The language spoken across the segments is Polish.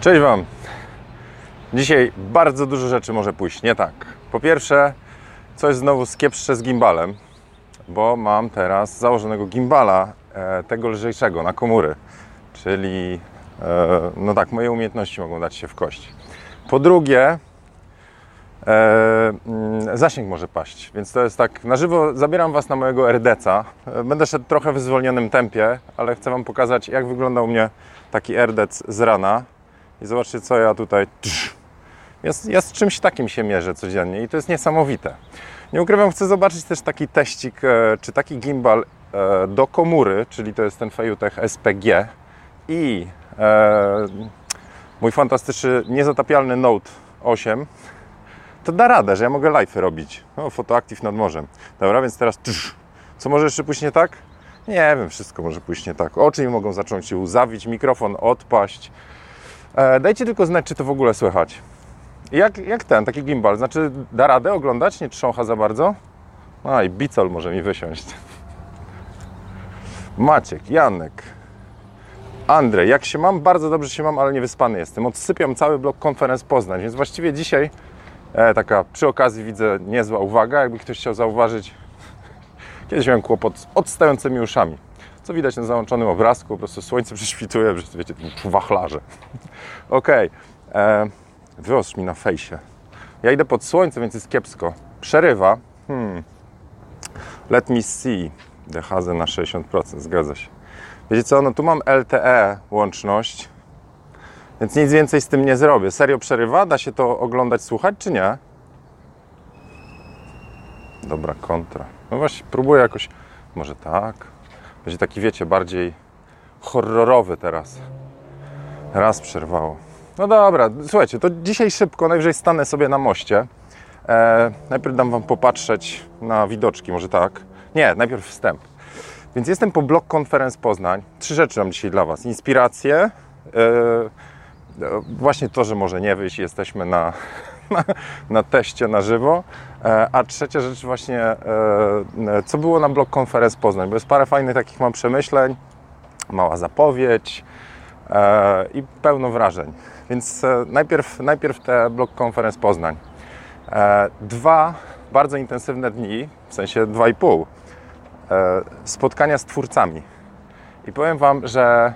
Cześć Wam. Dzisiaj bardzo dużo rzeczy może pójść nie tak. Po pierwsze, coś znowu skiepszcze z gimbalem, bo mam teraz założonego gimbala, e, tego lżejszego, na komury. Czyli, e, no tak, moje umiejętności mogą dać się w kość. Po drugie, e, mm, zasięg może paść, więc to jest tak, na żywo zabieram Was na mojego RDC-a. E, Będę szedł trochę w zwolnionym tempie, ale chcę Wam pokazać, jak wygląda u mnie taki RDC z rana. I zobaczcie, co ja tutaj... Z- ja z czymś takim się mierzę codziennie i to jest niesamowite. Nie ukrywam, chcę zobaczyć też taki teścik, e, czy taki gimbal e, do komury, czyli to jest ten Fejutech SPG i e, mój fantastyczny, niezatapialny Note 8, to da radę, że ja mogę live robić. No, fotoaktyw nad morzem. Dobra, więc teraz co może jeszcze pójść nie tak? Nie wiem, wszystko może pójść nie tak. Oczy mi mogą zacząć się łzawić, mikrofon odpaść. E, dajcie tylko znać, czy to w ogóle słychać. Jak, jak ten, taki gimbal? Znaczy, da radę oglądać? Nie trzącha za bardzo? A, i bicol może mi wysiąść. Maciek, Janek, Andrzej, jak się mam? Bardzo dobrze się mam, ale niewyspany jestem. Odsypiam cały blok konferenc Poznań, więc właściwie dzisiaj e, taka przy okazji widzę niezła uwaga, jakby ktoś chciał zauważyć. Kiedyś miałem kłopot z odstającymi uszami. Co widać na załączonym obrazku, po prostu słońce prześwituje, że wiecie, wachlarze. Okej, e, wyostrz mi na fejsie. Ja idę pod słońce, więc jest kiepsko. Przerywa. Hmm. Let me see. DHZ na 60%, zgadza się. Wiecie co, no tu mam LTE łączność, więc nic więcej z tym nie zrobię. Serio przerywa? Da się to oglądać, słuchać, czy nie? Dobra, kontra. No właśnie, próbuję jakoś, może tak. Będzie taki, wiecie, bardziej horrorowy teraz. Raz przerwało. No dobra, słuchajcie, to dzisiaj szybko, najwyżej stanę sobie na moście. E, najpierw dam Wam popatrzeć na widoczki, może tak. Nie, najpierw wstęp. Więc jestem po Blog Conference Poznań. Trzy rzeczy mam dzisiaj dla Was. Inspiracje, e, e, właśnie to, że może nie wyjść, jesteśmy na, na, na teście na żywo. E, a trzecia rzecz właśnie, e, e, co było na Blog Conference Poznań, bo jest parę fajnych takich mam przemyśleń, mała zapowiedź i pełno wrażeń. Więc najpierw, najpierw te Blog Conference Poznań. Dwa bardzo intensywne dni, w sensie dwa i pół, spotkania z twórcami. I powiem Wam, że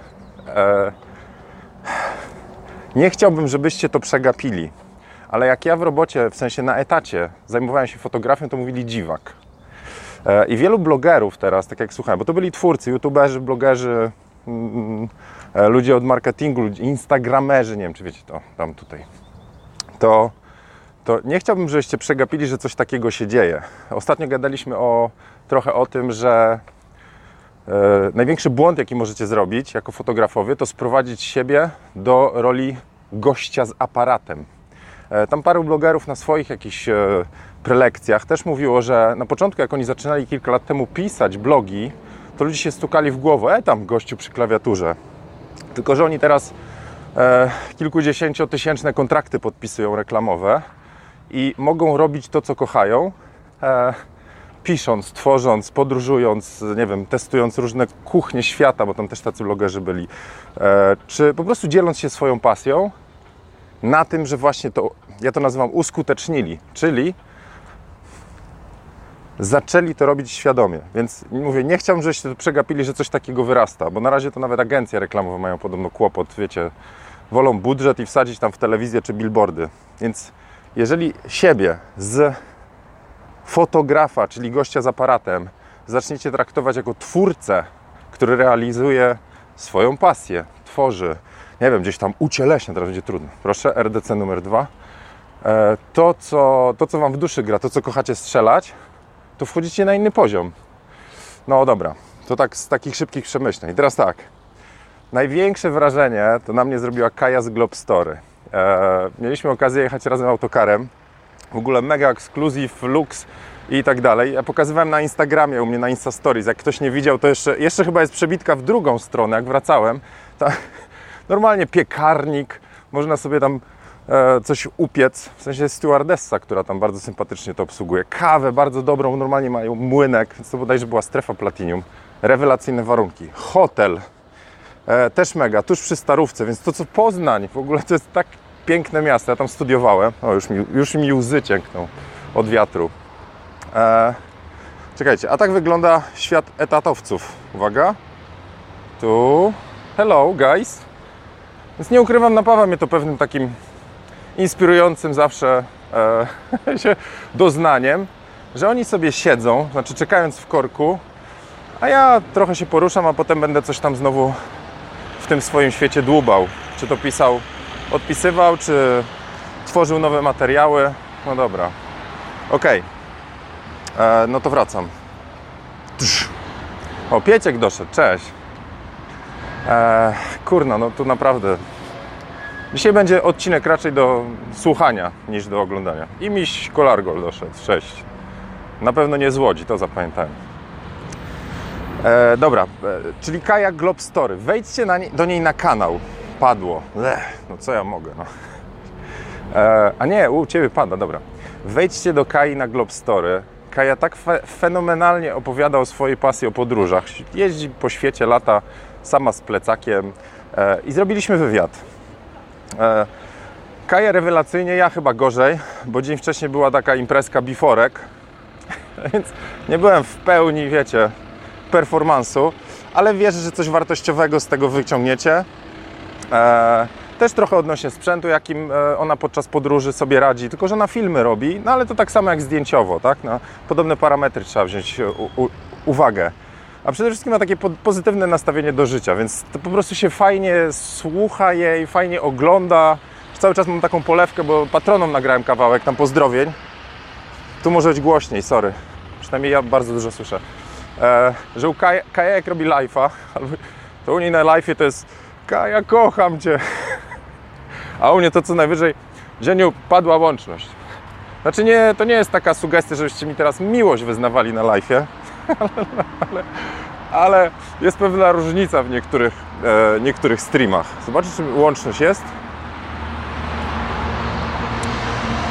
nie chciałbym, żebyście to przegapili, ale jak ja w robocie, w sensie na etacie, zajmowałem się fotografią, to mówili dziwak. E, I wielu blogerów teraz, tak jak słuchałem, bo to byli twórcy, youtuberzy, blogerzy, mm, e, ludzie od marketingu, instagramerzy, nie wiem czy wiecie to tam tutaj, to, to nie chciałbym, żebyście przegapili, że coś takiego się dzieje. Ostatnio gadaliśmy o, trochę o tym, że e, największy błąd, jaki możecie zrobić jako fotografowie, to sprowadzić siebie do roli gościa z aparatem. E, Tam paru blogerów na swoich jakichś e, prelekcjach też mówiło, że na początku, jak oni zaczynali kilka lat temu pisać blogi, to ludzie się stukali w głowę, e tam gościu przy klawiaturze. Tylko, że oni teraz e, kilkudziesięciotysięczne kontrakty podpisują reklamowe i mogą robić to, co kochają, e, pisząc, tworząc, podróżując, nie wiem, testując różne kuchnie świata, bo tam też tacy blogerzy byli, e, czy po prostu dzieląc się swoją pasją na tym, że właśnie to, ja to nazywam uskutecznili, czyli zaczęli to robić świadomie. Więc mówię, nie chciałbym, żebyście to przegapili, że coś takiego wyrasta, bo na razie to nawet agencje reklamowe mają podobno kłopot, wiecie, wolą budżet i wsadzić tam w telewizję czy billboardy. Więc jeżeli siebie z fotografa, czyli gościa z aparatem, zaczniecie traktować jako twórcę, który realizuje swoją pasję, tworzy, nie wiem, gdzieś tam ucieleśnia, teraz będzie trudno. Proszę, RDC numer dwa. E, To co, to, co Wam w duszy gra, to, co kochacie strzelać, to wchodzicie na inny poziom. No dobra, to tak z takich szybkich przemyśleń. I teraz tak, największe wrażenie to na mnie zrobiła Kaja z Globe Story. E, mieliśmy okazję jechać razem autokarem. W ogóle mega ekskluzyw, lux i tak dalej. Ja pokazywałem na Instagramie u mnie na Insta Stories. Jak ktoś nie widział, to jeszcze, jeszcze chyba jest przebitka w drugą stronę. Jak wracałem, normalnie piekarnik, można sobie tam e, coś upiec. W sensie stewardessa, która tam bardzo sympatycznie to obsługuje. Kawę bardzo dobrą, normalnie mają młynek, więc to bodajże była strefa Platinum. Rewelacyjne warunki. Hotel E, też mega, tuż przy Starówce, więc to co Poznań, w ogóle to jest tak piękne miasto, ja tam studiowałem, o już mi, już mi łzy ciękną od wiatru. E, czekajcie, a tak wygląda świat etatowców. Uwaga, tu, hello guys. Więc nie ukrywam, napawa mnie to pewnym takim inspirującym zawsze e, się doznaniem, że oni sobie siedzą, znaczy czekając w korku, a ja trochę się poruszam, a potem będę coś tam znowu w tym swoim świecie dłubał. Czy to pisał, odpisywał, czy tworzył nowe materiały. No dobra. Ok. E, no to wracam. O, Pieciek doszedł. Cześć. E, kurno, no tu naprawdę. Dzisiaj będzie odcinek raczej do słuchania niż do oglądania. I miś Kolargol doszedł. Cześć. Na pewno nie z Łodzi, to zapamiętałem. E, dobra, e, czyli Kajak Globe Story. Wejdźcie nie, do niej na kanał. Padło. Lech, no co ja mogę, no. E, a nie, u Ciebie pada, dobra. Wejdźcie do Kai na Globe Story. Kaja tak fe, fenomenalnie opowiada o swojej pasji, o podróżach. Jeździ po świecie, lata sama z plecakiem e, i zrobiliśmy wywiad. E, Kaja rewelacyjnie, ja chyba gorzej, bo dzień wcześniej była taka imprezka biforek, więc nie byłem w pełni, wiecie, performansu, ale wierzę, że coś wartościowego z tego wyciągniecie. E, też trochę odnośnie sprzętu, jakim ona podczas podróży sobie radzi, tylko że na filmy robi, no ale to tak samo jak zdjęciowo, tak? Na podobne parametry trzeba wziąć uwagę. A przede wszystkim ma takie po, pozytywne nastawienie do życia, więc po prostu się fajnie słucha jej, fajnie ogląda. Cały czas mam taką polewkę, bo patronom nagrałem kawałek, tam pozdrowień. Tu może być głośniej, sorry. Przynajmniej ja bardzo dużo słyszę. E, że u Kaja jak robi live'a, to u niej na live'ie to jest Kaja, kocham Cię. A u mnie to co najwyżej, Dzieniu, padła łączność. Znaczy nie, to nie jest taka sugestia, żebyście mi teraz miłość wyznawali na live'ie, ale, ale jest pewna różnica w niektórych, e, niektórych streamach. Zobaczcie, czy łączność jest.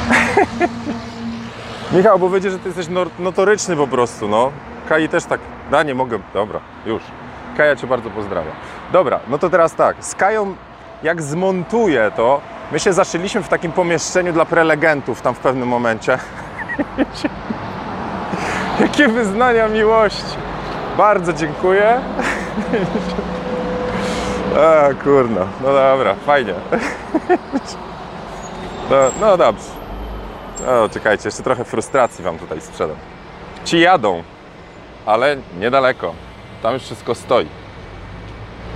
Michał, bo wiecie, że ty jesteś notoryczny po prostu, no. Kai też tak, da, nie mogę, dobra, już. Kaja Cię bardzo pozdrawia. Dobra, no to teraz tak, z Kają jak zmontuję to, my się zaszyliśmy w takim pomieszczeniu dla prelegentów tam w pewnym momencie. Jakie wyznania miłości. Bardzo dziękuję. A kurno, no dobra, fajnie. No, no dobrze. O, czekajcie, jeszcze trochę frustracji Wam tutaj sprzedam. Ci jadą, ale niedaleko. Tam już wszystko stoi.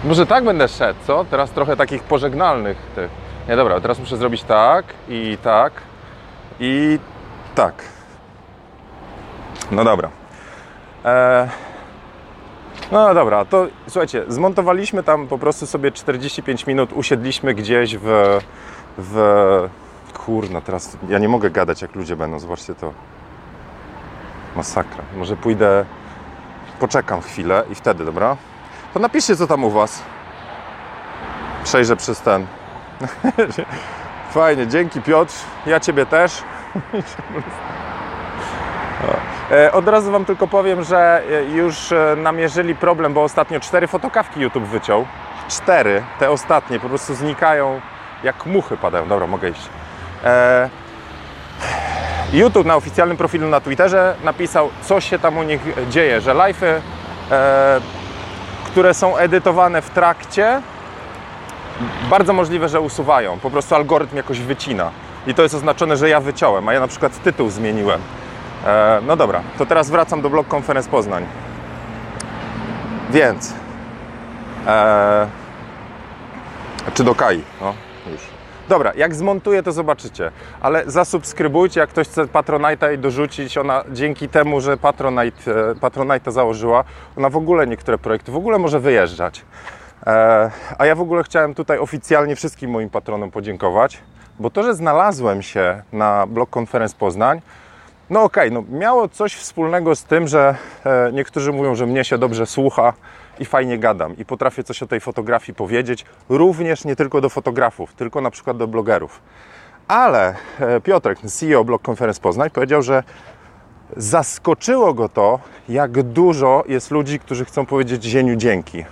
Może tak będę szedł, co? Teraz trochę takich pożegnalnych tych. Nie, dobra, teraz muszę zrobić tak i tak i tak. No dobra. Eee, no dobra, to słuchajcie, zmontowaliśmy tam po prostu sobie 45 minut, usiedliśmy gdzieś w... w kurna, teraz ja nie mogę gadać jak ludzie będą, zobaczcie to. Masakra. Może pójdę, poczekam chwilę i wtedy, dobra? To napiszcie, co tam u Was. Przejrzę przez ten. Fajnie, dzięki Piotr. Ja Ciebie też. E, Od razu Wam tylko powiem, że e, już e, namierzyli problem, bo ostatnio cztery fotokawki YouTube wyciął. Cztery, te ostatnie, po prostu znikają jak muchy padają. Dobra, mogę iść. YouTube na oficjalnym profilu na Twitterze napisał, co się tam u nich dzieje, że live'y, które są edytowane w trakcie, bardzo możliwe, że usuwają. Po prostu algorytm jakoś wycina. I to jest oznaczone, że ja wyciąłem, a ja na przykład tytuł zmieniłem. E, no dobra, to teraz wracam do Blog Conference Poznań. Więc... E, czy do Kai? No, już. Dobra, jak zmontuję, to zobaczycie. Ale zasubskrybujcie, jak ktoś chce Patronite'a i dorzucić. Ona dzięki temu, że Patronite, e, Patronite założyła, ona w ogóle niektóre projekty w ogóle może wyjeżdżać. E, a ja w ogóle chciałem tutaj oficjalnie wszystkim moim patronom podziękować, bo to, że znalazłem się na Blog Conference Poznań, no okej, no miało coś wspólnego z tym, że e, niektórzy mówią, że mnie się dobrze słucha i fajnie gadam i potrafię coś o tej fotografii powiedzieć, również nie tylko do fotografów, tylko na przykład do blogerów. Ale e, Piotrek, CEO Blog Conference Poznań, powiedział, że zaskoczyło go to, jak dużo jest ludzi, którzy chcą powiedzieć Zieniu dzięki.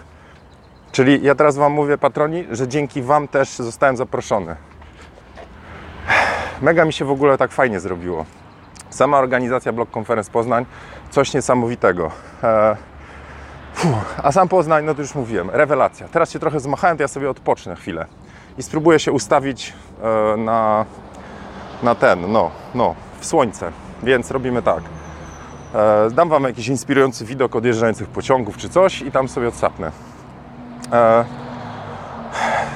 Czyli ja teraz Wam mówię, patroni, że dzięki Wam też zostałem zaproszony. Mega mi się w ogóle tak fajnie zrobiło. Sama organizacja Blog Conference Poznań, coś niesamowitego. E, a sam Poznań, no to już mówiłem, rewelacja. Teraz się trochę zmachałem, to ja sobie odpocznę chwilę i spróbuję się ustawić e, na, na ten, no, no, w słońce. Więc robimy tak. E, dam Wam jakiś inspirujący widok odjeżdżających pociągów czy coś i tam sobie odsapnę.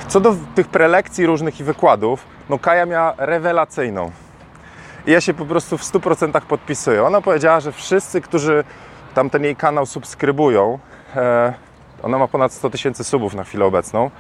Co do tych prelekcji różnych i wykładów, no Kaja miała rewelacyjną. I ja się po prostu w 100% podpisuję. Ona powiedziała, że wszyscy, którzy tam ten jej kanał subskrybują, e, ona ma ponad 100 tysięcy subów na chwilę obecną,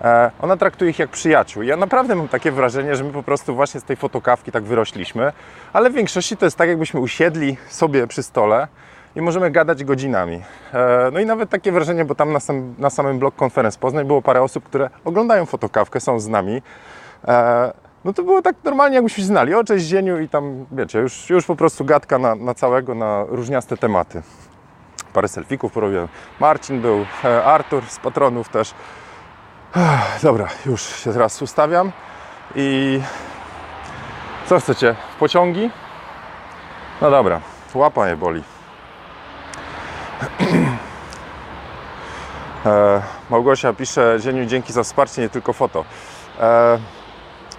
e, ona traktuje ich jak przyjaciół. Ja naprawdę mam takie wrażenie, że my po prostu właśnie z tej fotokawki tak wyrośliśmy, ale w większości to jest tak, jakbyśmy usiedli sobie przy stole i możemy gadać godzinami. E, no i nawet takie wrażenie, bo tam na, sam, na samym blog Conference Poznań było parę osób, które oglądają fotokawkę, są z nami. No to było tak normalnie, jakbyśmy znali. O, cześć Zieniu i tam, wiecie, już, już po prostu gadka na, na całego, na różniaste tematy. Parę selfików porobiłem. Marcin był, e, Artur z patronów też. Dobra, już się teraz ustawiam i co chcecie? Pociągi? No dobra, łapa mnie boli. E, Małgosia pisze, Zieniu, dzięki za wsparcie, nie tylko foto. E,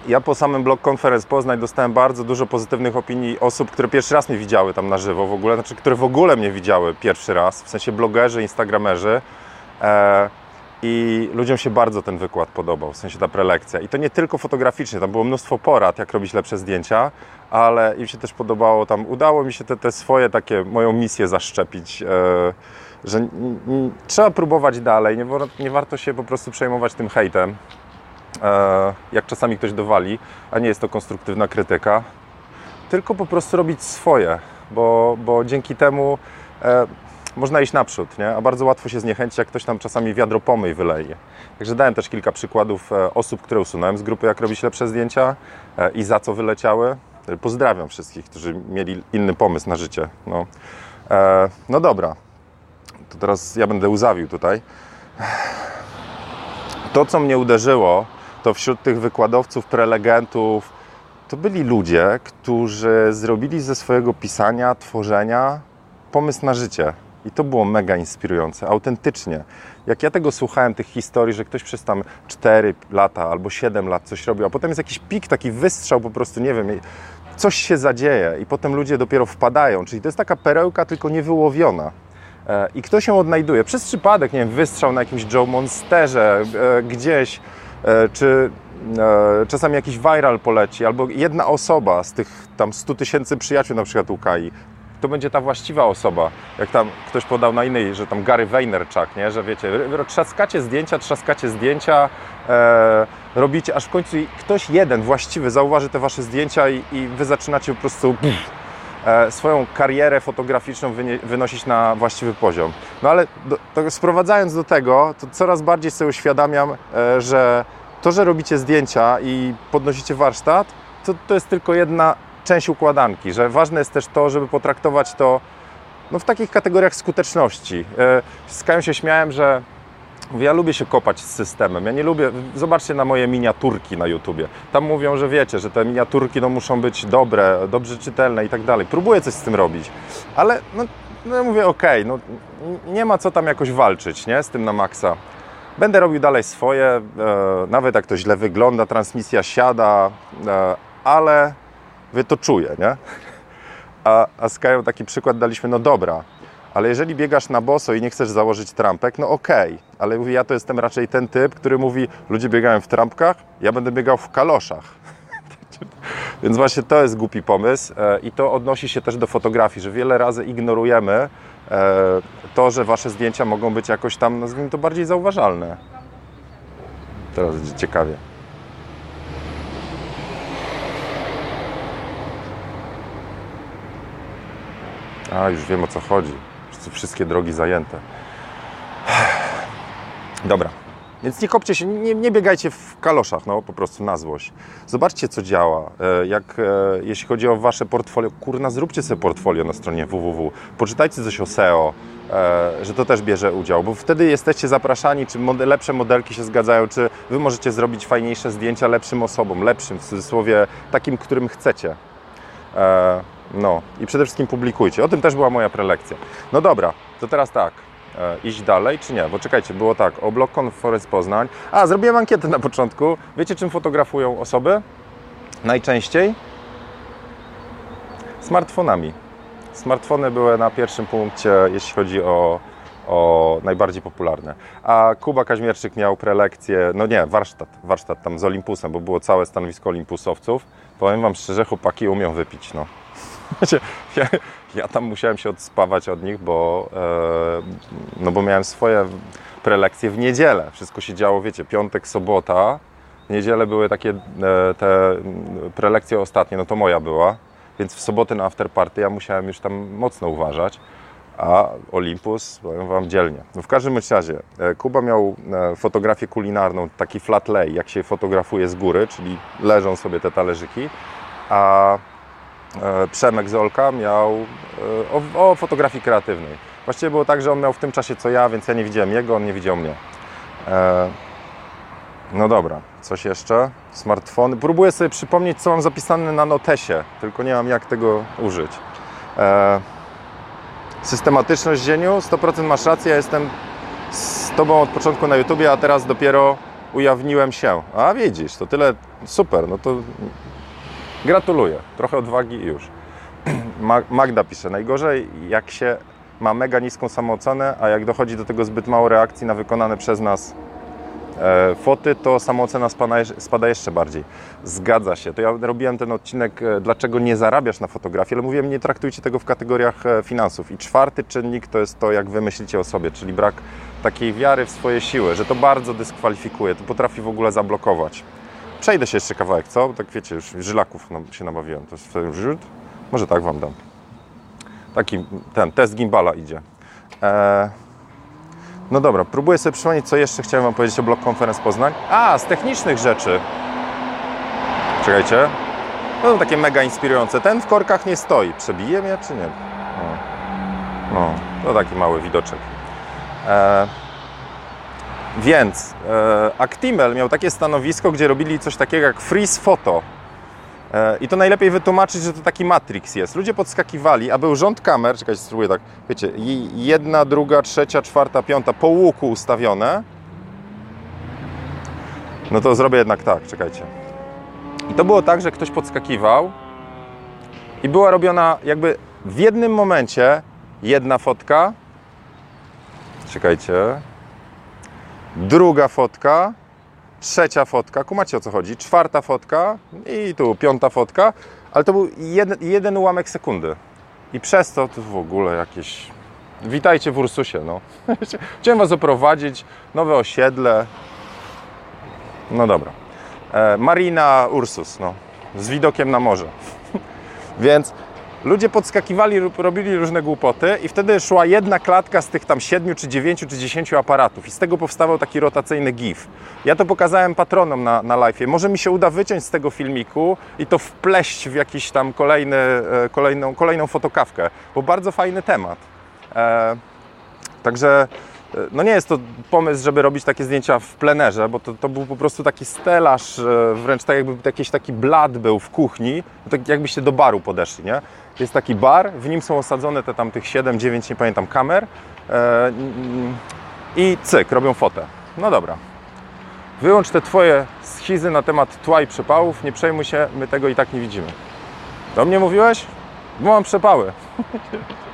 ja po samym blog Conference Poznań dostałem bardzo dużo pozytywnych opinii osób, które pierwszy raz mnie widziały tam na żywo w ogóle, znaczy, które w ogóle mnie widziały pierwszy raz, w sensie blogerzy, instagramerzy. E, I ludziom się bardzo ten wykład podobał, w sensie ta prelekcja. I to nie tylko fotograficznie, tam było mnóstwo porad, jak robić lepsze zdjęcia, ale im się też podobało, tam udało mi się te, te swoje takie, moją misję zaszczepić, e, że trzeba próbować dalej, nie, nie warto się po prostu przejmować tym hejtem, jak czasami ktoś dowali, a nie jest to konstruktywna krytyka, tylko po prostu robić swoje, bo, bo dzięki temu e, można iść naprzód, nie? a bardzo łatwo się zniechęcić, jak ktoś tam czasami wiadro pomyj wyleje. Także dałem też kilka przykładów e, osób, które usunąłem z grupy, jak robić lepsze zdjęcia e, i za co wyleciały. E, Pozdrawiam wszystkich, którzy mieli inny pomysł na życie. No, e, no dobra, to teraz ja będę uzawił tutaj. To, co mnie uderzyło, to wśród tych wykładowców, prelegentów, to byli ludzie, którzy zrobili ze swojego pisania, tworzenia pomysł na życie. I to było mega inspirujące, autentycznie. Jak ja tego słuchałem, tych historii, że ktoś przez tam 4 lata albo 7 lat coś robił, a potem jest jakiś pik, taki wystrzał po prostu, nie wiem, coś się zadzieje i potem ludzie dopiero wpadają. Czyli to jest taka perełka, tylko niewyłowiona. E, I ktoś ją odnajduje. Przez przypadek, nie wiem, wystrzał na jakimś Joe Monsterze, e, gdzieś, czy e, czasami jakiś viral poleci, albo jedna osoba z tych tam 100 tysięcy przyjaciół na przykład u Kai, to będzie ta właściwa osoba. Jak tam ktoś podał na innej, że tam Gary Vaynerchuk, nie? że wiecie, trzaskacie zdjęcia, trzaskacie zdjęcia, e, robicie, aż w końcu ktoś jeden właściwy zauważy te wasze zdjęcia i, i wy zaczynacie po prostu pff, e, swoją karierę fotograficzną wynosić na właściwy poziom. No ale do, sprowadzając do tego, to coraz bardziej sobie uświadamiam, e, że to, że robicie zdjęcia i podnosicie warsztat, to, to jest tylko jedna część układanki, że ważne jest też to, żeby potraktować to no, w takich kategoriach skuteczności. E, Z Kają się śmiałem, że mówię, ja lubię się kopać z systemem. Ja nie lubię. Zobaczcie na moje miniaturki na YouTubie. Tam mówią, że wiecie, że te miniaturki no, muszą być dobre, dobrze czytelne i tak dalej. Próbuję coś z tym robić, ale no, no mówię, okej, no, n- nie ma co tam jakoś walczyć nie? z tym na maksa. Będę robił dalej swoje, e, nawet jak to źle wygląda, transmisja siada, e, ale wy to czuję, nie? A, a z Kają taki przykład daliśmy, no dobra, ale jeżeli biegasz na boso i nie chcesz założyć trampek, no okej, ale mówię, ja to jestem raczej ten typ, który mówi, ludzie biegają w trampkach, ja będę biegał w kaloszach. Więc właśnie to jest głupi pomysł e, i to odnosi się też do fotografii, że wiele razy ignorujemy e, to, że wasze zdjęcia mogą być jakoś tam, nazwijmy to, bardziej zauważalne. Teraz będzie ciekawie. A, już wiem o co chodzi. Wszystkie drogi zajęte. Dobra. Więc nie kopcie się, nie, nie biegajcie w kaloszach, no po prostu na złość. Zobaczcie, co działa. E, Jak, e, jeśli chodzi o wasze portfolio, kurna, zróbcie sobie portfolio na stronie www. Poczytajcie coś o SEO, e, że to też bierze udział, bo wtedy jesteście zapraszani, czy lepsze modelki się zgadzają, czy wy możecie zrobić fajniejsze zdjęcia lepszym osobom, lepszym w cudzysłowie, takim, którym chcecie. No i przede wszystkim publikujcie. O tym też była moja prelekcja. No dobra, to teraz tak. E, iść dalej, czy nie? Bo czekajcie, było tak, o Block Conference Poznań. A, zrobiłem ankietę na początku. Wiecie, czym fotografują osoby? Najczęściej? Smartfonami. Smartfony były na pierwszym punkcie, jeśli chodzi o, o najbardziej popularne. A Kuba Kaźmierczyk miał prelekcję, no nie, warsztat, warsztat tam z Olympusem, bo było całe stanowisko Olympusowców. Powiem Wam szczerze, chłopaki umią wypić, no. Ja, ja tam musiałem się odspawać od nich, bo, e, no bo miałem swoje prelekcje w niedzielę. Wszystko się działo, wiecie, piątek, sobota. W niedzielę były takie e, te prelekcje ostatnie, no to moja była. Więc w sobotę na afterparty ja musiałem już tam mocno uważać. A Olympus, powiem Wam dzielnie. No w każdym razie, e, Kuba miał e, fotografię kulinarną, taki flat lay, jak się fotografuje z góry, czyli leżą sobie te talerzyki, a Przemek Zolka miał e, o, o fotografii kreatywnej. Właściwie było tak, że on miał w tym czasie co ja, więc ja nie widziałem jego, on nie widział mnie. E, No dobra, coś jeszcze? Smartfony. Próbuję sobie przypomnieć, co mam zapisane na notesie, tylko nie mam jak tego użyć. E, Systematyczność dzieniu, 100% masz rację, ja jestem z Tobą od początku na YouTubie, a teraz dopiero ujawniłem się. A widzisz, to tyle, super, no to gratuluję, trochę odwagi i już. Ma- Magda pisze, najgorzej jak się ma mega niską samoocenę, a jak dochodzi do tego zbyt mało reakcji na wykonane przez nas e, foty, to samoocena spada, spada jeszcze bardziej. Zgadza się. To ja robiłem ten odcinek, e, dlaczego nie zarabiasz na fotografii, ale mówiłem, nie traktujcie tego w kategoriach e, finansów. I czwarty czynnik to jest to, jak wy myślicie o sobie, czyli brak takiej wiary w swoje siły, że to bardzo dyskwalifikuje, to potrafi w ogóle zablokować. Przejdę się jeszcze kawałek, co? Tak wiecie, już żylaków się nabawiłem. To jest wtedy? Może tak wam dam. Taki ten test gimbala idzie. E, no dobra, próbuję sobie przypomnieć, co jeszcze chciałem Wam powiedzieć o Block Conference Poznań. A, z technicznych rzeczy. Czekajcie. No takie mega inspirujące. Ten w korkach nie stoi. Przebije mnie, czy nie? No, no to taki mały widoczek. E, więc e, Actimel miał takie stanowisko, gdzie robili coś takiego jak freeze photo. E, I to najlepiej wytłumaczyć, że to taki Matrix jest. Ludzie podskakiwali, a był rząd kamer, czekajcie, spróbuję tak, wiecie, jedna, druga, trzecia, czwarta, piąta, po łuku ustawione. No to zrobię jednak tak, czekajcie. I to było tak, że ktoś podskakiwał i była robiona jakby w jednym momencie jedna fotka. Czekajcie. Druga fotka trzecia fotka, kumacie o co chodzi, czwarta fotka i tu piąta fotka, ale to był jeden, jeden ułamek sekundy. I przez to to w ogóle jakieś... Witajcie w Ursusie, no. Chciałem Was oprowadzić, nowe osiedle. No dobra. E, Marina Ursus, no. Z widokiem na morze. Więc ludzie podskakiwali, lub robili różne głupoty i wtedy szła jedna klatka z tych tam siedmiu, czy dziewięciu, czy dziesięciu aparatów i z tego powstawał taki rotacyjny GIF. Ja to pokazałem patronom na, na live'ie. Może mi się uda wyciąć z tego filmiku i to wpleść w jakiś tam kolejny, e, kolejną, kolejną fotokawkę, bo bardzo fajny temat. E, także no nie jest to pomysł, żeby robić takie zdjęcia w plenerze, bo to, to był po prostu taki stelaż, e, wręcz tak jakby jakiś taki blat był w kuchni, tak jakbyście do baru podeszli, nie? Jest taki bar, w nim są osadzone te tam tych 7, 9, nie pamiętam, kamer e, i cyk, robią fotę. No dobra. Wyłącz te Twoje schizy na temat tła i przepałów, nie przejmuj się, my tego i tak nie widzimy. Do mnie mówiłeś? Bo mam przepały.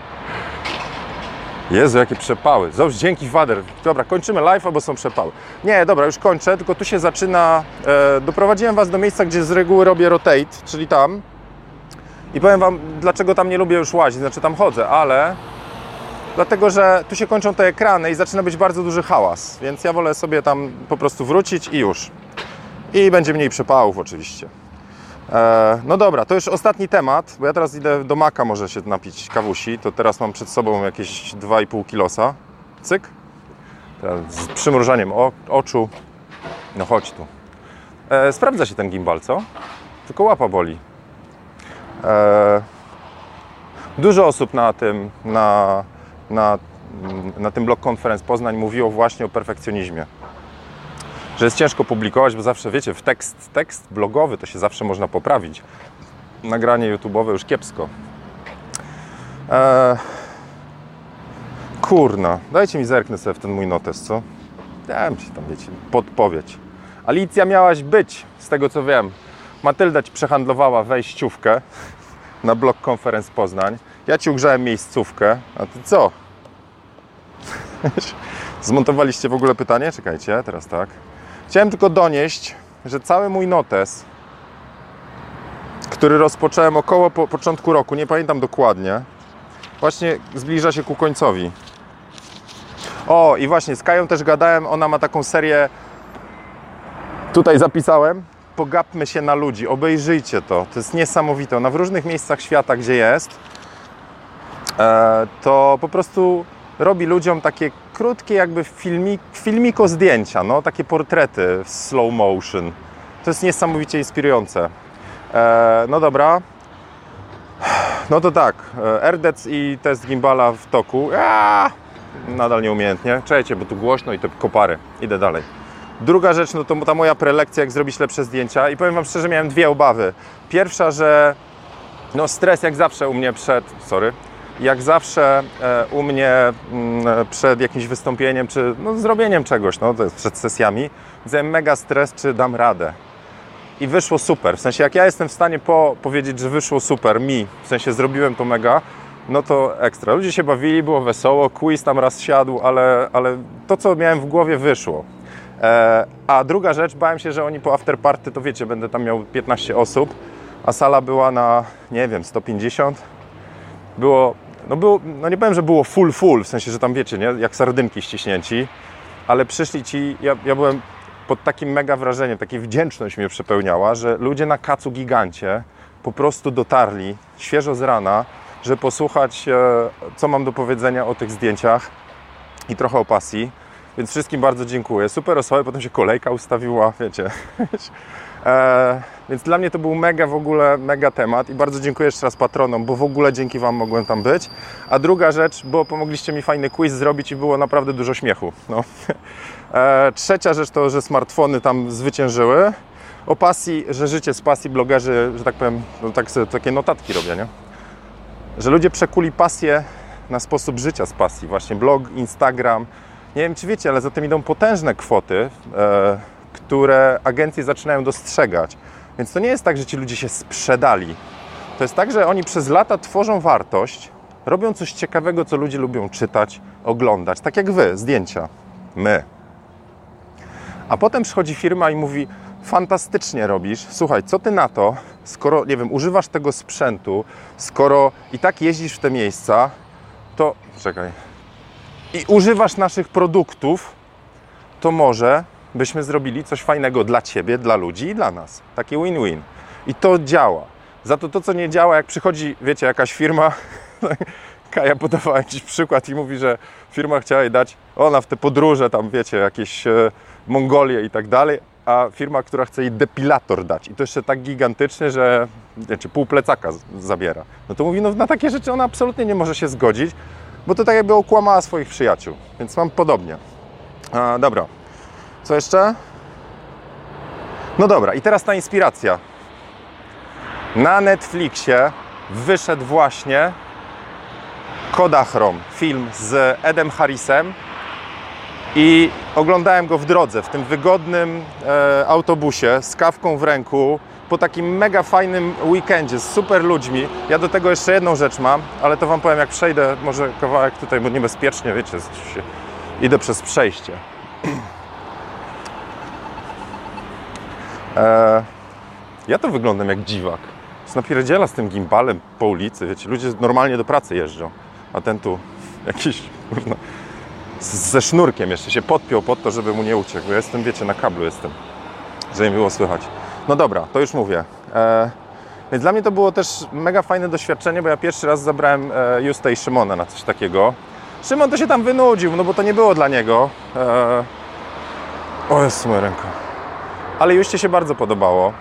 Jezu, jakie przepały. Zobacz, dzięki Wader. Dobra, kończymy live, bo są przepały. Nie, dobra, już kończę, tylko tu się zaczyna... E, doprowadziłem Was do miejsca, gdzie z reguły robię rotate, czyli tam. I powiem Wam, dlaczego tam nie lubię już łazić, znaczy tam chodzę, ale... Dlatego, że tu się kończą te ekrany i zaczyna być bardzo duży hałas, więc ja wolę sobie tam po prostu wrócić i już. I będzie mniej przepałów oczywiście. E, no dobra, to już ostatni temat, bo ja teraz idę do Maka może się napić kawusi, to teraz mam przed sobą jakieś 2,5 kilosa. Cyk. Z przymrużaniem oczu. No chodź tu. E, sprawdza się ten gimbal, co? Tylko łapa boli. E, dużo osób na tym, na, na, na tym blog Conference Poznań mówiło właśnie o perfekcjonizmie. Że jest ciężko publikować, bo zawsze wiecie, w tekst, tekst blogowy to się zawsze można poprawić. Nagranie YouTube'owe już kiepsko. E, kurna, dajcie mi zerknę sobie w ten mój notes, co? Dałem ci tam, wiecie, podpowiedź. Alicja miałaś być, z tego co wiem. Matylda ci przehandlowała wejściówkę na blog Conference Poznań. Ja ci ugrzałem miejscówkę, a ty co? Zmontowaliście w ogóle pytanie? Czekajcie, teraz tak. Chciałem tylko donieść, że cały mój notes, który rozpocząłem około po początku roku, nie pamiętam dokładnie, właśnie zbliża się ku końcowi. O, i właśnie z Kają też gadałem, ona ma taką serię, tutaj zapisałem, pogapmy się na ludzi, obejrzyjcie to, to jest niesamowite. Ona w różnych miejscach świata, gdzie jest, e, to po prostu robi ludziom takie krótkie jakby filmik, filmiko zdjęcia, no, takie portrety w slow motion. To jest niesamowicie inspirujące. E, no dobra. No to tak, e, RDEC i test gimbala w toku. Aaaa! Nadal nieumiejętnie. Czekajcie, bo tu głośno i te kopary. Idę dalej. Druga rzecz, no to ta moja prelekcja, jak zrobić lepsze zdjęcia. I powiem Wam szczerze, miałem dwie obawy. Pierwsza, że no stres jak zawsze u mnie przed, sorry, jak zawsze e, u mnie mm, przed jakimś wystąpieniem, czy no, zrobieniem czegoś, no przed sesjami, miałem mega stres, czy dam radę. I wyszło super. W sensie, jak ja jestem w stanie po, powiedzieć, że wyszło super mi, w sensie zrobiłem to mega, no to ekstra. Ludzie się bawili, było wesoło, quiz tam raz siadł, ale, ale to, co miałem w głowie, wyszło. E, a druga rzecz, bałem się, że oni po afterparty, to wiecie, będę tam miał 15 osób, a sala była na, nie wiem, 150. Było, no było, no nie powiem, że było full full, w sensie, że tam wiecie, nie, jak sardynki ściśnięci, ale przyszli ci, ja, ja byłem pod takim mega wrażeniem, takiej wdzięczność mnie przepełniała, że ludzie na kacu gigancie po prostu dotarli świeżo z rana, żeby posłuchać, e, co mam do powiedzenia o tych zdjęciach i trochę o pasji. Więc wszystkim bardzo dziękuję. Super osoby, potem się kolejka ustawiła, wiecie. e, więc dla mnie to był mega w ogóle, mega temat i bardzo dziękuję jeszcze raz patronom, bo w ogóle dzięki Wam mogłem tam być. A druga rzecz, bo pomogliście mi fajny quiz zrobić i było naprawdę dużo śmiechu. No. E, trzecia rzecz to, że smartfony tam zwyciężyły. O pasji, że życie z pasji blogerzy, że tak powiem, no tak sobie takie notatki robię, nie? Że ludzie przekuli pasję na sposób życia z pasji. Właśnie blog, Instagram. Nie wiem, czy wiecie, ale za tym idą potężne kwoty, e, które agencje zaczynają dostrzegać. Więc to nie jest tak, że ci ludzie się sprzedali. To jest tak, że oni przez lata tworzą wartość, robią coś ciekawego, co ludzie lubią czytać, oglądać. Tak jak wy, zdjęcia. My. A potem przychodzi firma i mówi: Fantastycznie robisz. Słuchaj, co ty na to, skoro, nie wiem, używasz tego sprzętu, skoro i tak jeździsz w te miejsca, to czekaj. I używasz naszych produktów, to może byśmy zrobili coś fajnego dla ciebie, dla ludzi i dla nas. Takie win-win. I to działa. Za to to, co nie działa, jak przychodzi, wiecie, jakaś firma, Kaja podawała jakiś przykład i mówi, że firma chciała jej dać, ona w te podróże tam, wiecie, jakieś e, Mongolię i tak dalej, a firma, która chce jej depilator dać i to jeszcze tak gigantyczny, że wiecie, pół plecaka zabiera. No to mówi, no na takie rzeczy ona absolutnie nie może się zgodzić, bo to tak jakby okłamała swoich przyjaciół, więc mam podobnie. A, dobra, co jeszcze? No dobra, i teraz ta inspiracja. Na Netflixie wyszedł właśnie Kodachrom, film z Edem Harrisem i oglądałem go w drodze, w tym wygodnym e, autobusie z kawką w ręku, po takim mega fajnym weekendzie z super ludźmi. Ja do tego jeszcze jedną rzecz mam, ale to Wam powiem jak przejdę, może kawałek tutaj, bo niebezpiecznie, wiecie, idę przez przejście. E, ja to wyglądam jak dziwak. Napierdziela z tym gimbalem po ulicy, wiecie, ludzie normalnie do pracy jeżdżą, a ten tu jakiś, kurna, ze sznurkiem jeszcze się podpiął pod to, żeby mu nie uciekł. Ja jestem, wiecie, na kablu jestem, żeby mi było słychać. No dobra, to już mówię. E, więc dla mnie to było też mega fajne doświadczenie, bo ja pierwszy raz zabrałem e, Justa i Szymona na coś takiego. Szymon to się tam wynudził, no bo to nie było dla niego. E... O, jest moja ręka. Ale Juście się bardzo podobało.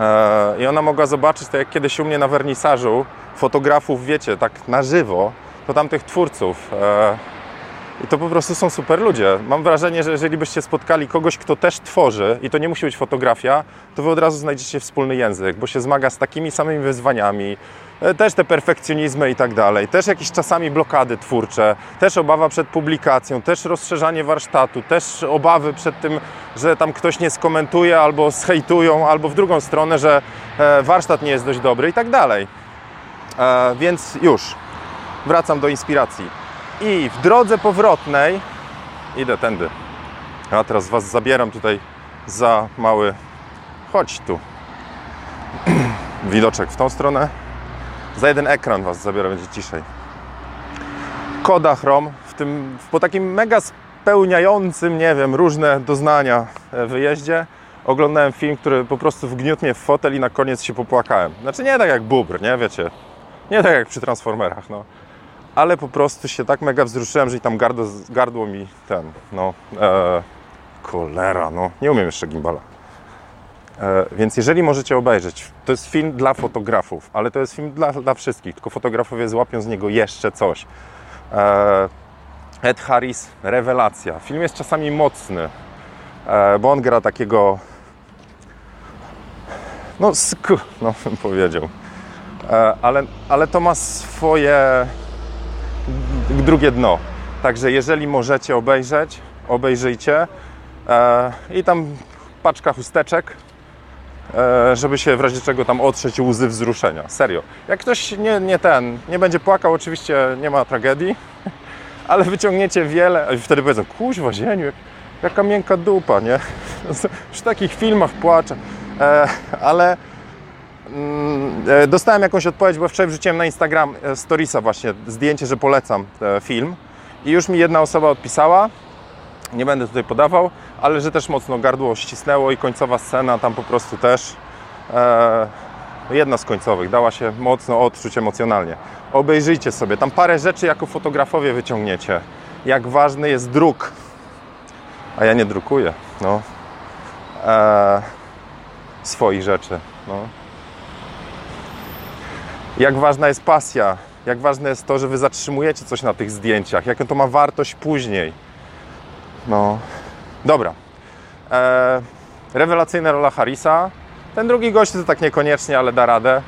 E... I ona mogła zobaczyć, tak jak kiedyś u mnie na wernisażu, fotografów, wiecie, tak na żywo, to tamtych twórców. E... I to po prostu są super ludzie. Mam wrażenie, że jeżeli byście spotkali kogoś, kto też tworzy, i to nie musi być fotografia, to wy od razu znajdziecie wspólny język, bo się zmaga z takimi samymi wyzwaniami, e, też te perfekcjonizmy i tak dalej, też jakieś czasami blokady twórcze, też obawa przed publikacją, też rozszerzanie warsztatu, też obawy przed tym, że tam ktoś nie skomentuje albo zhejtują, albo w drugą stronę, że e, warsztat nie jest dość dobry i tak dalej. E, więc już, wracam do inspiracji. I w drodze powrotnej idę tędy. A teraz Was zabieram tutaj za mały. Chodź tu. Widoczek w tą stronę. Za jeden ekran Was zabiorę, będzie ciszej. Kodachrom w tym, po takim mega spełniającym, nie wiem, różne doznania e, wyjeździe oglądałem film, który po prostu wgniótł mnie w fotel i na koniec się popłakałem. Znaczy nie tak jak bubr, nie? Wiecie, nie tak jak przy Transformerach, no ale po prostu się tak mega wzruszyłem, że i tam gardło, gardło mi ten, no, e, cholera, no, nie umiem jeszcze gimbala. E, więc jeżeli możecie obejrzeć, to jest film dla fotografów, ale to jest film dla, dla wszystkich, tylko fotografowie złapią z niego jeszcze coś. E, Ed Harris, rewelacja. Film jest czasami mocny, e, bo on gra takiego, no, sk, no bym powiedział. E, ale, ale to ma swoje drugie dno. Także jeżeli możecie obejrzeć, obejrzyjcie. E, I tam paczka chusteczek, e, żeby się w razie czego tam otrzeć łzy wzruszenia. Serio. Jak ktoś nie, nie ten, nie będzie płakał, oczywiście nie ma tragedii, ale wyciągniecie wiele, i wtedy powiedzą, kuźwa zieniu, jak, jaka miękka dupa, nie? Przy takich filmach płaczę. E, ale dostałem jakąś odpowiedź, bo wczoraj wrzuciłem na Instagram e, storiesa właśnie, zdjęcie, że polecam e, film. I już mi jedna osoba odpisała, nie będę tutaj podawał, ale że też mocno gardło ścisnęło i końcowa scena tam po prostu też. E, jedna z końcowych dała się mocno odczuć emocjonalnie. Obejrzyjcie sobie, tam parę rzeczy jako fotografowie wyciągniecie. Jak ważny jest druk, a ja nie drukuję, no, e, swoich rzeczy, no jak ważna jest pasja, jak ważne jest to, że wy zatrzymujecie coś na tych zdjęciach, jaką to ma wartość później. No, dobra. Eee, rewelacyjna rola Harrisa. Ten drugi gość to tak niekoniecznie, ale da radę.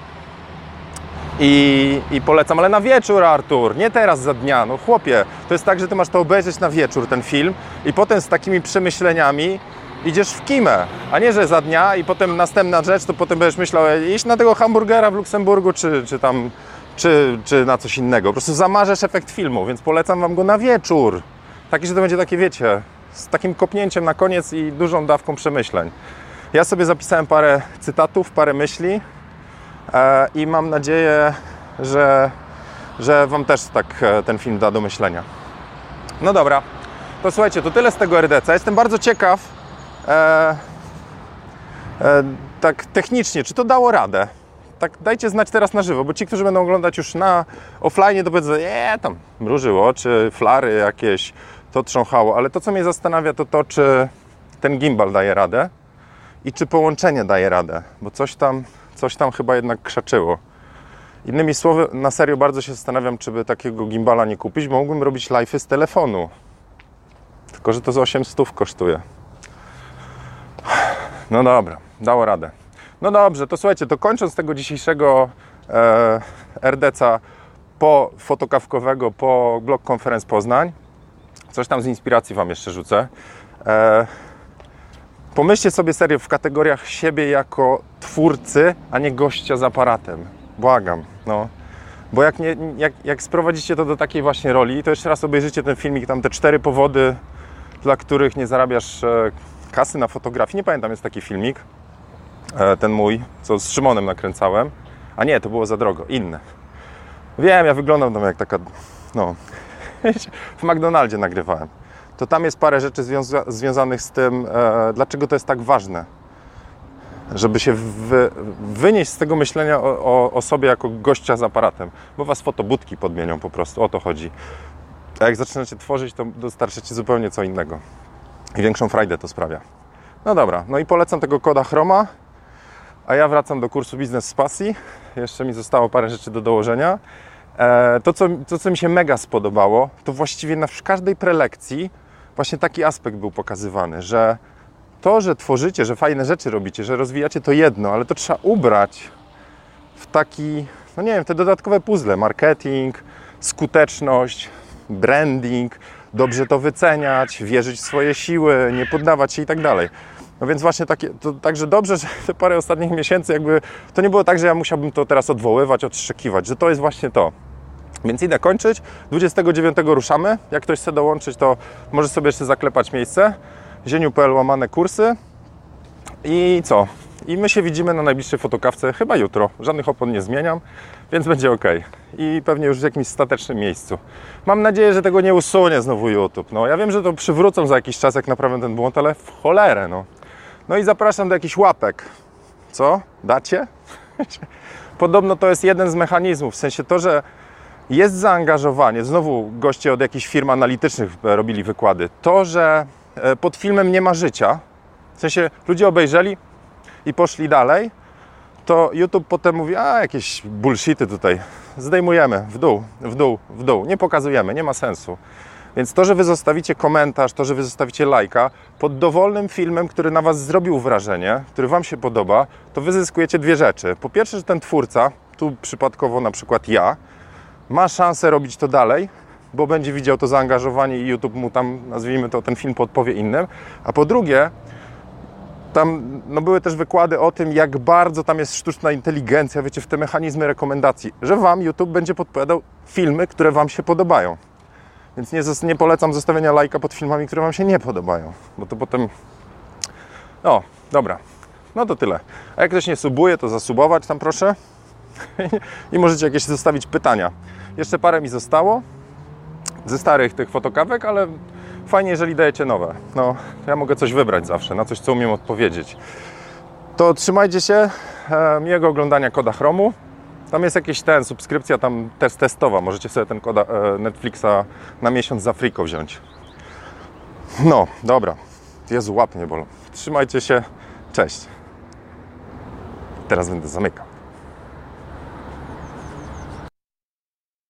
I, I polecam, ale na wieczór, Artur, nie teraz za dnia. No chłopie, to jest tak, że ty masz to obejrzeć na wieczór, ten film, i potem z takimi przemyśleniami idziesz w kimę, a nie, że za dnia i potem następna rzecz, to potem będziesz myślał, iść na tego hamburgera w Luksemburgu, czy, czy tam, czy, czy na coś innego. Po prostu zamarzesz efekt filmu, więc polecam Wam go na wieczór. Taki, że to będzie takie, wiecie, z takim kopnięciem na koniec i dużą dawką przemyśleń. Ja sobie zapisałem parę cytatów, parę myśli e, i mam nadzieję, że, że Wam też tak e, ten film da do myślenia. No dobra, to słuchajcie, to tyle z tego RDC. Jestem bardzo ciekaw, e, e, tak technicznie, czy to dało radę? Tak dajcie znać teraz na żywo, bo ci, którzy będą oglądać już na offline, to powiedzą, nie, tam mrużyło, czy flary jakieś, to trząchało, ale to, co mnie zastanawia, to to, czy ten gimbal daje radę i czy połączenie daje radę, bo coś tam, coś tam chyba jednak krzaczyło. Innymi słowy, na serio bardzo się zastanawiam, czy by takiego gimbala nie kupić, bo mógłbym robić live'y z telefonu. Tylko, że to z 800 kosztuje. No dobra, dało radę. No dobrze, to słuchajcie, to kończąc tego dzisiejszego e, RDC po fotokawkowego, po blog konferenc Poznań, coś tam z inspiracji Wam jeszcze rzucę. E, pomyślcie sobie serio w kategoriach siebie jako twórcy, a nie gościa z aparatem. Błagam, no. Bo jak, nie, jak, jak sprowadzicie to do takiej właśnie roli, to jeszcze raz obejrzycie ten filmik, tam te cztery powody, dla których nie zarabiasz e, kasy na fotografii. Nie pamiętam, jest taki filmik, e, ten mój, co z Szymonem nakręcałem. A nie, to było za drogo, inne. Wiem, ja wyglądam tam jak taka, no, w McDonaldzie nagrywałem. To tam jest parę rzeczy związa związanych z tym, e, dlaczego to jest tak ważne. Żeby się wy wynieść z tego myślenia o, o, o sobie jako gościa z aparatem, bo was fotobudki podmienią po prostu, o to chodzi. A jak zaczynacie tworzyć, to dostarczycie zupełnie co innego. I większą frajdę to sprawia. No dobra, no i polecam tego koda Chroma. A ja wracam do kursu Biznes z Pasji. Jeszcze mi zostało parę rzeczy do dołożenia. E, to, co, to, co mi się mega spodobało, to właściwie na każdej prelekcji właśnie taki aspekt był pokazywany, że to, że tworzycie, że fajne rzeczy robicie, że rozwijacie to jedno, ale to trzeba ubrać w taki, no nie wiem, te dodatkowe puzzle, marketing, skuteczność, branding, dobrze to wyceniać, wierzyć w swoje siły, nie poddawać się i tak dalej. No więc właśnie takie, to także dobrze, że te parę ostatnich miesięcy jakby, to nie było tak, że ja musiałbym to teraz odwoływać, odszczekiwać, że to jest właśnie to. Więc idę kończyć. 29 ruszamy. Jak ktoś chce dołączyć, to może sobie jeszcze zaklepać miejsce. Zieniu.pl łamane kursy. I co? I my się widzimy na najbliższej fotokawce chyba jutro. Żadnych opon nie zmieniam, więc będzie ok. I pewnie już w jakimś statecznym miejscu. Mam nadzieję, że tego nie usunie znowu YouTube. No, ja wiem, że to przywrócą za jakiś czas, jak naprawię ten błąd, ale w cholerę, no. No i zapraszam do jakichś łapek. Co? Dacie? Podobno to jest jeden z mechanizmów. W sensie to, że jest zaangażowanie. Znowu goście od jakichś firm analitycznych e, robili wykłady. To, że e, pod filmem nie ma życia, w sensie ludzie obejrzeli i poszli dalej, to YouTube potem mówi, a jakieś bullshity tutaj, zdejmujemy w dół, w dół, w dół, nie pokazujemy, nie ma sensu. Więc to, że Wy zostawicie komentarz, to, że Wy zostawicie lajka pod dowolnym filmem, który na Was zrobił wrażenie, który Wam się podoba, to Wy zyskujecie dwie rzeczy. Po pierwsze, że ten twórca, tu przypadkowo na przykład ja, ma szansę robić to dalej, bo będzie widział to zaangażowanie i YouTube mu tam, nazwijmy to, ten film podpowie innym. A po drugie, tam no, były też wykłady o tym, jak bardzo tam jest sztuczna inteligencja, wiecie, w te mechanizmy rekomendacji, że Wam YouTube będzie podpowiadał filmy, które Wam się podobają. Więc nie, nie polecam zostawienia lajka pod filmami, które Wam się nie podobają, bo to potem... O, dobra. No to tyle. A jak ktoś nie subuje, to zasubować tam proszę. I możecie jakieś zostawić pytania. Jeszcze parę mi zostało ze starych tych fotokawek, ale fajnie, jeżeli dajecie nowe. No, ja mogę coś wybrać zawsze, na coś, co umiem odpowiedzieć. To trzymajcie się, e, miłego oglądania koda Chromu. Tam jest jakiś ten, subskrypcja tam test testowa. Możecie sobie ten koda e, Netflixa na miesiąc za friko wziąć. No, dobra. Jezu, łap nie bolą. Trzymajcie się. Cześć. Teraz będę zamykał.